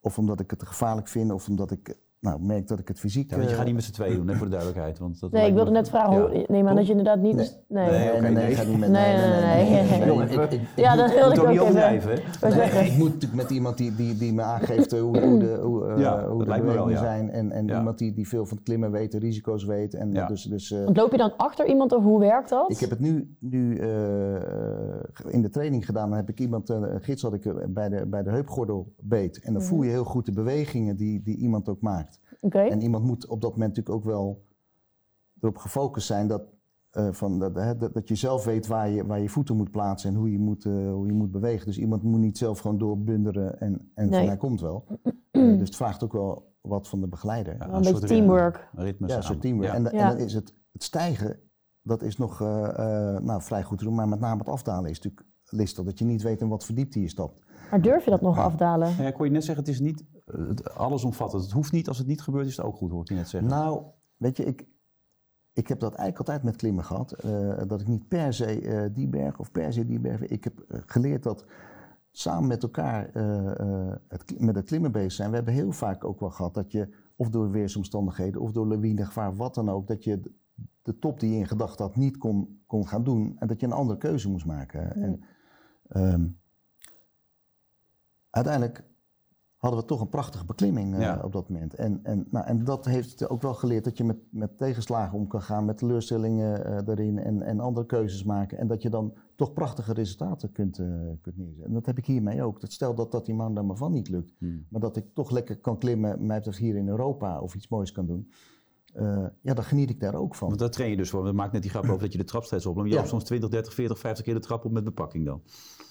of omdat ik het gevaarlijk vind, of omdat ik nou, merk dat ik het fysiek... Ja, want je eh, gaat niet met z'n tweeën doen, hè, voor de duidelijkheid. Want dat Nee, ik wilde me- net vragen, Ja. hoe, neem aan dat je inderdaad niet... Nee. Nee. Nee, Nee, nee, nee, nee. ik ga niet met... Nee, nee, nee, nee. Jongen, ik- ik- ik Ja, dat wilde ik ook niet even. overdrijven, ik moet natuurlijk met iemand die, die, die me aangeeft eh, hoe, [laughs] hoe de, hoe, eh, Ja, hoe dat de lijkt me wel, ja. zijn. En, en Ja. iemand die, die veel van het klimmen weet, de risico's weet. En Ja. dus, dus, eh, Want loop je dan achter iemand of hoe werkt dat? ik heb het nu, nu eh, in de training gedaan. Dan heb ik iemand, eh, een gids had ik bij de, bij de heupgordel beet. En dan voel je heel goed de bewegingen die, die iemand ook maakt. En iemand moet op dat moment natuurlijk ook wel erop gefocust zijn dat, eh, van, dat, hè, dat, dat je zelf weet waar je, waar je voeten moet plaatsen en hoe je moet, eh, hoe je moet bewegen. Dus iemand moet niet zelf gewoon doorbunderen en, en Nee. van hij komt wel. Eh, dus het vraagt ook wel wat van de begeleider. Ja, Wel een beetje soort teamwork. ritme- ritme Ja, een soort teamwork. Ja. En, en dan is het, het stijgen, dat is nog eh, eh, nou, vrij goed te doen. Maar met name het afdalen is natuurlijk listig. Dat je niet weet in wat verdiepte je stapt. Maar durf je dat nog afdalen? Ja, ik hoor je net zeggen, het is niet het- allesomvattend. Het hoeft niet, als het niet gebeurt is het ook goed, hoor ik je net zeggen. Nou, weet je, ik, ik heb dat eigenlijk altijd met klimmen gehad. eh, dat ik niet per se eh, die berg of per se die berg. Ik heb eh, geleerd dat samen met elkaar eh, eh, het, met het klimmen bezig zijn. We hebben heel vaak ook wel gehad dat je, of door weersomstandigheden, of door lawinegevaar, wat dan ook, dat je de, de top die je in gedachten had niet kon, kon gaan doen. En dat je een andere keuze moest maken. En, ehm, uiteindelijk hadden we toch een prachtige beklimming eh, Ja. op dat moment. En, en, nou, en dat heeft ook wel geleerd dat je met, met tegenslagen om kan gaan, met teleurstellingen eh, erin en, en andere keuzes maken. En dat je dan toch prachtige resultaten kunt, eh, kunt neerzetten. En dat heb ik hiermee ook. Dat stel dat, dat die man daar maar van niet lukt, Hmm. maar dat ik toch lekker kan klimmen, mij betreft hier in Europa of iets moois kan doen. eh, ja, dan geniet ik daar ook van. Want daar train je dus voor. We maken net die grap over dat je de trap steeds oploopt. Je Ja. loopt soms 20, 30, 40, 50 keer de trap op met bepakking dan.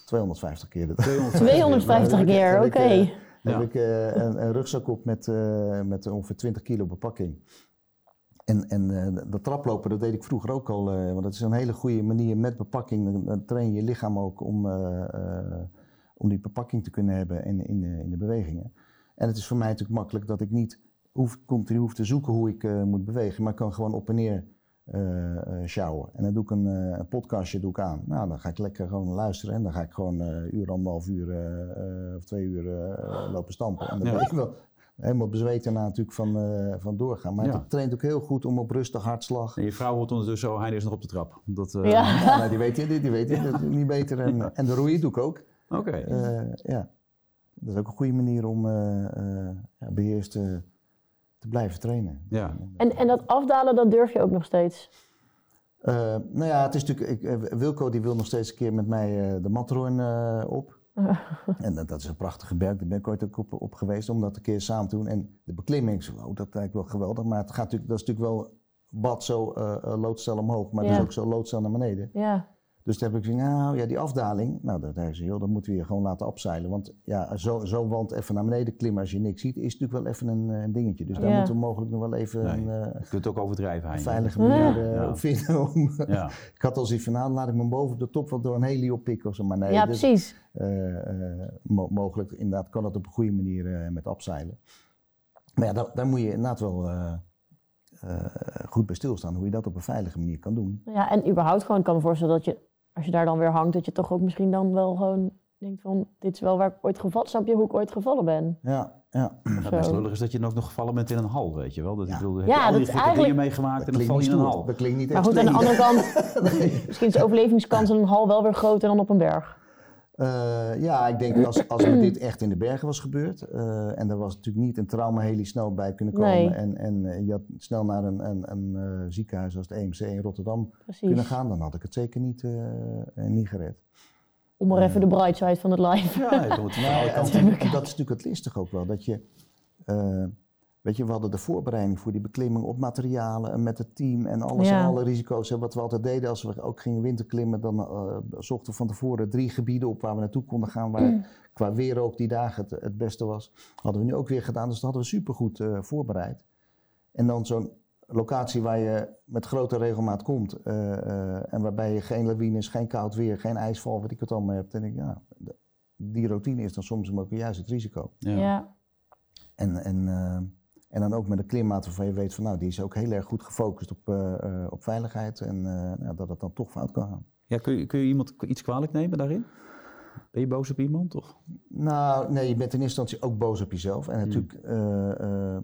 250 keer. 250 heb ik- keer, heb oké. Heb ik eh, een, een rugzak op met, eh, met ongeveer 20 kilo bepakking. En, en eh, dat traplopen, dat deed ik vroeger ook al. want dat is een hele goede manier met bepakking. Dan, train je lichaam ook om, om die bepakking te kunnen hebben in, in, de, in de bewegingen. En het is voor mij natuurlijk makkelijk dat ik niet hoef, continu hoef te zoeken hoe ik moet bewegen. Maar ik kan gewoon op en neer sjouwen. En dan doe ik een, eh, een podcastje doe ik aan. Nou, dan ga ik lekker gewoon luisteren. En dan ga ik gewoon eh, een uur, anderhalf uur eh, eh, of twee uur eh, lopen stampen. En dan ben ik wel helemaal bezweet daarna natuurlijk van, eh, van doorgaan. Maar Ja. het traint ook heel goed om op rustig hartslag. En je vrouw hoort ondertussen zo, hij is nog op de trap. Dat, eh, Ja. Ja, nou, die weet je, die, weet je, dat is niet beter. En, en de roeien doe ik ook. Oké. Eh, ja, dat is ook een goede manier om eh, eh, beheerst te, te blijven trainen. Ja. En, en dat afdalen, dat durf je ook nog steeds? Eh, nou ja, het is natuurlijk, ik, eh, Wilco die wil nog steeds een keer met mij eh, de Matterhorn eh, op. [laughs] en dat, dat is een prachtige berg, daar ben ik ooit ook op, op geweest om dat een keer samen te doen. En de beklimming, zo, oh, dat lijkt wel geweldig, maar het gaat natuurlijk, dat is natuurlijk wel bad zo eh eh, loodstel omhoog, maar Ja. dus ook zo loodstel naar beneden. Ja. Dus toen heb ik gezegd, nou ja, die afdaling, nou, dat, zei ze, joh, dat moeten we hier gewoon laten opzeilen. Want ja, zo'n zo wand even naar beneden klimmen als je niks ziet, is natuurlijk wel even een, een dingetje. Dus daar Ja. moeten we mogelijk nog wel even Nee, een, eh, Je kunt het ook overdrijven, een veilige manier eh, Ja. op vinden. Om, Ja. [laughs] ik had al zoiets van, nou, laat ik me boven de top wat door een heli oppikken of zo. Maar nee, ja, dus, precies. eh, eh, mo- mogelijk inderdaad kan dat op een goede manier eh, met afzeilen. Maar ja, daar, daar moet je inderdaad wel eh, eh, goed bij stilstaan hoe je dat op een veilige manier kan doen. Ja, en überhaupt gewoon, ik kan me voorstellen dat je, als je daar dan weer hangt, dat je toch ook misschien dan wel gewoon denkt van, dit is wel waar ik ooit gevallen, snap je hoe ik ooit gevallen ben? Ja, ja. Het best lullig is dat je dan ook nog gevallen bent in een hal, weet je wel. Dat, ik Ja. bedoel, heb Ja, je al die dat gekke eigenlijk- dingen meegemaakt en dan klinkt val je niet in een hal. Dat klinkt niet Maar goed, aan de andere kant, [laughs] misschien is de overlevingskans in een hal wel weer groter dan op een berg. Eh, ja, ik denk als, als dit echt in de bergen was gebeurd eh, en er was natuurlijk niet een trauma snel bij kunnen komen Nee. en, en je had snel naar een, een, een eh, ziekenhuis als het EMC in Rotterdam kunnen gaan, dan had ik het zeker niet, niet gered. Om maar even de bright side van het live. Ja, nee, Nou, en dat is natuurlijk het listig ook wel, dat je, weet je, we hadden de voorbereiding voor die beklimming op materialen en met het team en alles Ja. en alle risico's. En wat we altijd deden als we ook gingen winterklimmen, dan eh, zochten we van tevoren drie gebieden op waar we naartoe konden gaan, waar qua weer ook die dagen het, het beste was. Hadden we nu ook weer gedaan, dus dat hadden we supergoed eh voorbereid. En dan zo'n locatie waar je met grote regelmaat komt eh, eh, en waarbij je geen lawines, geen koud weer, geen ijsval, wat ik het allemaal heb, denk ik, ja, die routine is dan soms ook juist het risico. Ja. Ja. En, en, eh, en dan ook met een klimmaat waarvan je weet van nou, die is ook heel erg goed gefocust op, eh, eh, op veiligheid en nou, dat het dan toch fout kan gaan. Ja, kun, je, kun je iemand iets kwalijk nemen daarin? Ben je boos op iemand? Of? Nou, nee, je bent in eerste instantie ook boos op jezelf. En natuurlijk eh,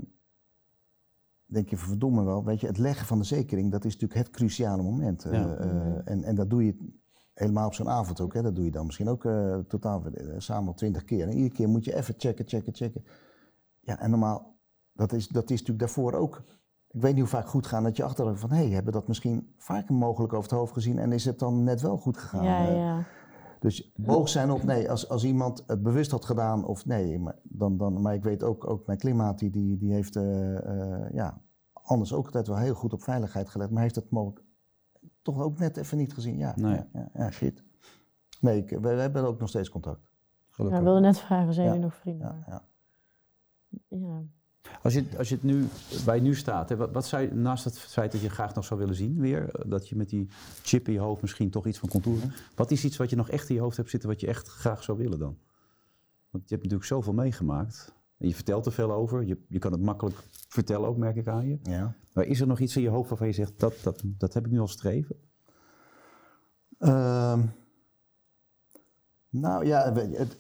denk je, verdomme wel, weet je, het leggen van de zekering, dat is natuurlijk het cruciale moment. Ja. en, en dat doe je helemaal op zo'n avond ook. Hè. Dat doe je dan misschien ook totaal samen twintig keer. En iedere keer moet je even checken, checken, checken. Ja, en normaal, dat is, dat is natuurlijk daarvoor ook. Ik weet niet hoe vaak goed gaan dat je achteraf van, hé, hey, hebben dat misschien vaker mogelijk over het hoofd gezien en is het dan net wel goed gegaan? Ja, Eh, ja. dus boos zijn op nee, als, als iemand het bewust had gedaan of nee, maar, dan, dan, maar ik weet ook, ook mijn klimaat, die, die, die heeft eh, eh, ja, anders ook altijd wel heel goed op veiligheid gelet, maar heeft het mogelijk toch ook net even niet gezien. Ja, Nee. ja, ja, ja, shit. Nee, ik, we, we hebben ook nog steeds contact. Ja, Gelukkig. ik wilde net vragen, zijn Ja. jullie nog vrienden? Ja, ja. Als je, als je het nu bij nu staat, hè, wat, wat zou je, naast het feit dat je graag nog zou willen zien weer, eh, dat je met die chip in je hoofd misschien toch iets van contouren, wat is iets wat je nog echt in je hoofd hebt zitten wat je echt graag zou willen dan? Want je hebt natuurlijk zoveel meegemaakt. En je vertelt er veel over. Je, je kan het makkelijk vertellen ook, merk ik aan je. ja. Maar is er nog iets in je hoofd waarvan je zegt, dat, dat, dat heb ik nu al streven? Ehm, nou ja, het,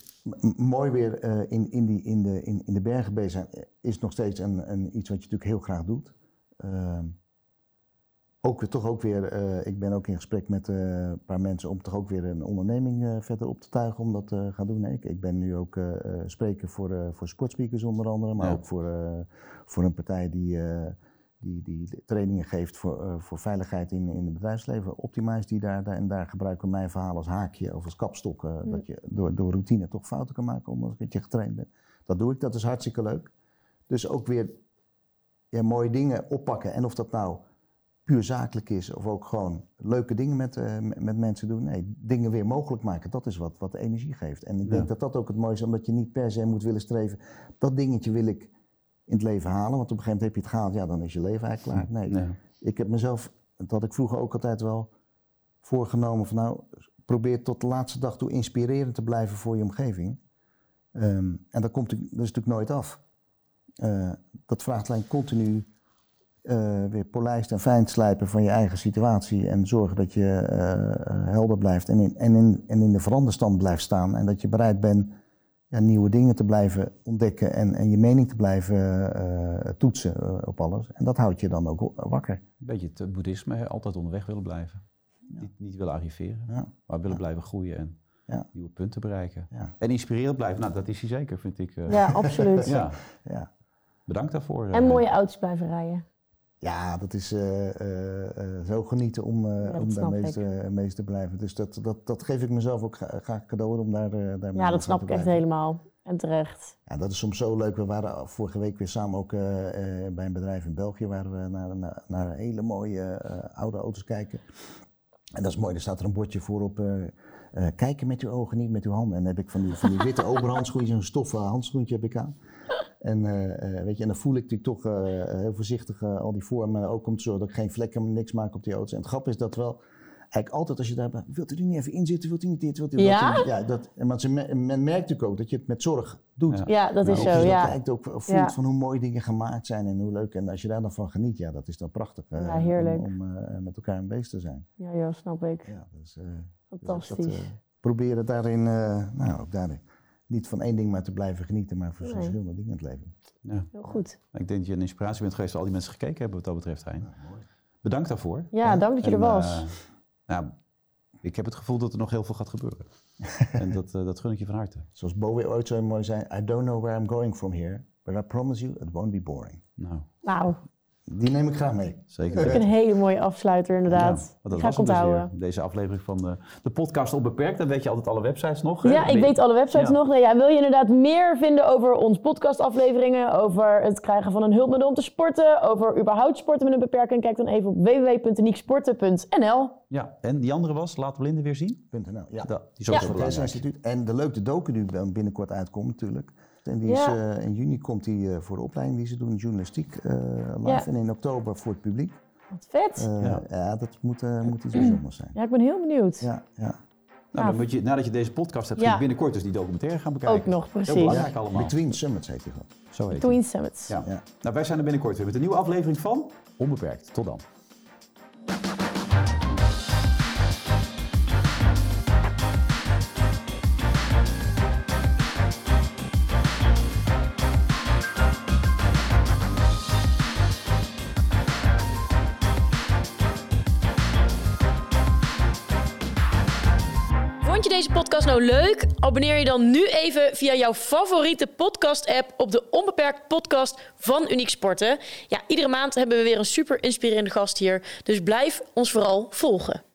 mooi weer eh, in, in, die, in, de, in, in de bergen bezig zijn eh, is nog steeds een, een, iets wat je natuurlijk heel graag doet. Ehm, ook weer, toch ook weer, eh, ik ben ook in gesprek met een paar mensen om toch ook weer een onderneming verder op te tuigen om dat te gaan doen. Nee, ik, ik ben nu ook spreker voor, voor sportspeakers onder andere, maar Ja. ook voor, voor een partij die, die, die trainingen geeft voor, eh, voor veiligheid in, in het bedrijfsleven. Optimize die daar, daar en daar gebruiken we mijn verhaal als haakje of als kapstok. eh, Dat je door, door routine toch fouten kan maken omdat je getraind bent. Dat doe ik, dat is hartstikke leuk. Dus ook weer ja, mooie dingen oppakken. En of dat nou puur zakelijk is of ook gewoon leuke dingen met, eh, met- met mensen doen. Nee, dingen weer mogelijk maken, dat is wat, wat energie geeft. En ik denk Ja. dat dat ook het mooiste is, omdat je niet per se moet willen streven. Dat dingetje wil ik in het leven halen, want op een gegeven moment heb je het gehaald, ja, dan is je leven eigenlijk klaar. Nee, Ja. ik heb mezelf, dat had ik vroeger ook altijd wel voorgenomen van nou, probeer tot de laatste dag toe inspirerend te blijven voor je omgeving. Ehm, en dat komt dat is natuurlijk nooit af. Eh, dat vraagt alleen continu eh, weer polijst en fijn slijpen van je eigen situatie en zorgen dat je eh, helder blijft en in, en, in, en in de veranderstand blijft staan en dat je bereid bent ja, nieuwe dingen te blijven ontdekken en, en je mening te blijven eh, toetsen eh, op alles. En dat houdt je dan ook wakker. Een beetje het eh, boeddhisme, hè, altijd onderweg willen blijven. Niet, niet willen arriveren, Ja. maar willen blijven groeien en Ja. nieuwe punten bereiken. Ja. En inspirerend blijven, nou dat is hij zeker, vind ik. eh. ja, absoluut. [laughs] ja. Ja. Bedankt daarvoor. En mooie auto's blijven rijden. Ja, dat is eh, eh, eh, zo genieten om, dat om daarmee ik. te, mee te blijven. Dus dat, dat, dat geef ik mezelf ook gra- graag cadeau om daar, daarmee Ja, dat snap ik echt helemaal. En terecht. Ja, dat is soms zo leuk. We waren vorige week weer samen ook bij een bedrijf in België waar we naar, naar, naar hele mooie oude auto's kijken. En dat is mooi, er staat er een bordje voor op. kijken met uw ogen, niet met uw handen. En dan heb ik van die, van die witte [laughs] overhandschoentjes, een stoffen handschoentje heb ik aan. En, eh, eh, weet je, en dan voel ik natuurlijk toch eh, heel voorzichtig al die vormen. Ook om te zorgen dat ik geen vlekken, niks maak op die auto's. En het grap is dat wel, eigenlijk altijd als je daar bent, wilt u er niet even inzitten, wilt u niet dit, wilt u Ja? dat? Ja, dat, en want ze, me- men merkt natuurlijk ook dat je het met zorg doet. Ja. Ja, dat Nou, is zo, je ja. kijkt ook, voelt Ja. van hoe mooi dingen gemaakt zijn en hoe leuk. En als je daar dan van geniet, ja, dat is dan prachtig. eh, Ja, heerlijk. Om, om, met elkaar een beest te zijn. Ja, ja, snap ik. Ja, dus, eh, Fantastisch. dus dat, eh, proberen daarin, eh, nou ook daarin, niet van één ding maar te blijven genieten, maar van Nee. verschillende dingen in het leven. Ja. Heel goed. Ik denk dat je een inspiratie bent geweest voor al die mensen gekeken hebben wat dat betreft, Hein. Bedankt daarvoor. Ja, dank dat je En, er was. eh, nou, ik heb het gevoel dat er nog heel veel gaat gebeuren. [laughs] en dat, eh, dat gun ik je van harte. Zoals Bowie ooit zo mooi zei, I don't know where I'm going from here, but I promise you it won't be boring. Nou, Nou, Die neem ik graag mee. zeker ook weten. een hele mooie afsluiter inderdaad. Ja, dat ga was ik dus onthouden. weer. Deze aflevering van de, de podcast Onbeperkt. Dan weet je altijd alle websites nog. hè? Ja, ik weet alle websites Ja. nog. Nou ja, wil je inderdaad meer vinden over ons podcastafleveringen, over het krijgen van een hulpmiddel om te sporten, over überhaupt sporten met een beperking, kijk dan even op www.unieksporten.nl. Ja, en die andere was, laat blinden weer zien. .nl. Ja. Dat, die is Ja. ook Het Tessa belangrijk. Instituut. En de leuke docu die binnenkort uitkomt natuurlijk. En die is, Ja. eh, in juni komt die eh, voor de opleiding die ze doen, journalistiek eh, live. Ja. En in oktober voor het publiek. Wat vet. Ja. ja. dat moet, eh, moet iets bijzonders zijn. [clears throat] Ja, ik ben heel benieuwd. Ja, ja. Nou, dan moet je, nadat je deze podcast hebt, Ja. ga je binnenkort dus die documentaire gaan bekijken. Ook nog, Heel precies. belangrijk allemaal. Between Summits heet die gewoon. Zo heet het. Twin Summits. Ja. Ja. Nou, wij zijn er binnenkort weer met een nieuwe aflevering van Onbeperkt. Tot dan. Podcast nou leuk? Abonneer je dan nu even via jouw favoriete podcast-app op de Onbeperkt podcast van Uniek Sporten. Ja, iedere maand hebben we weer een super inspirerende gast hier, dus blijf ons vooral volgen.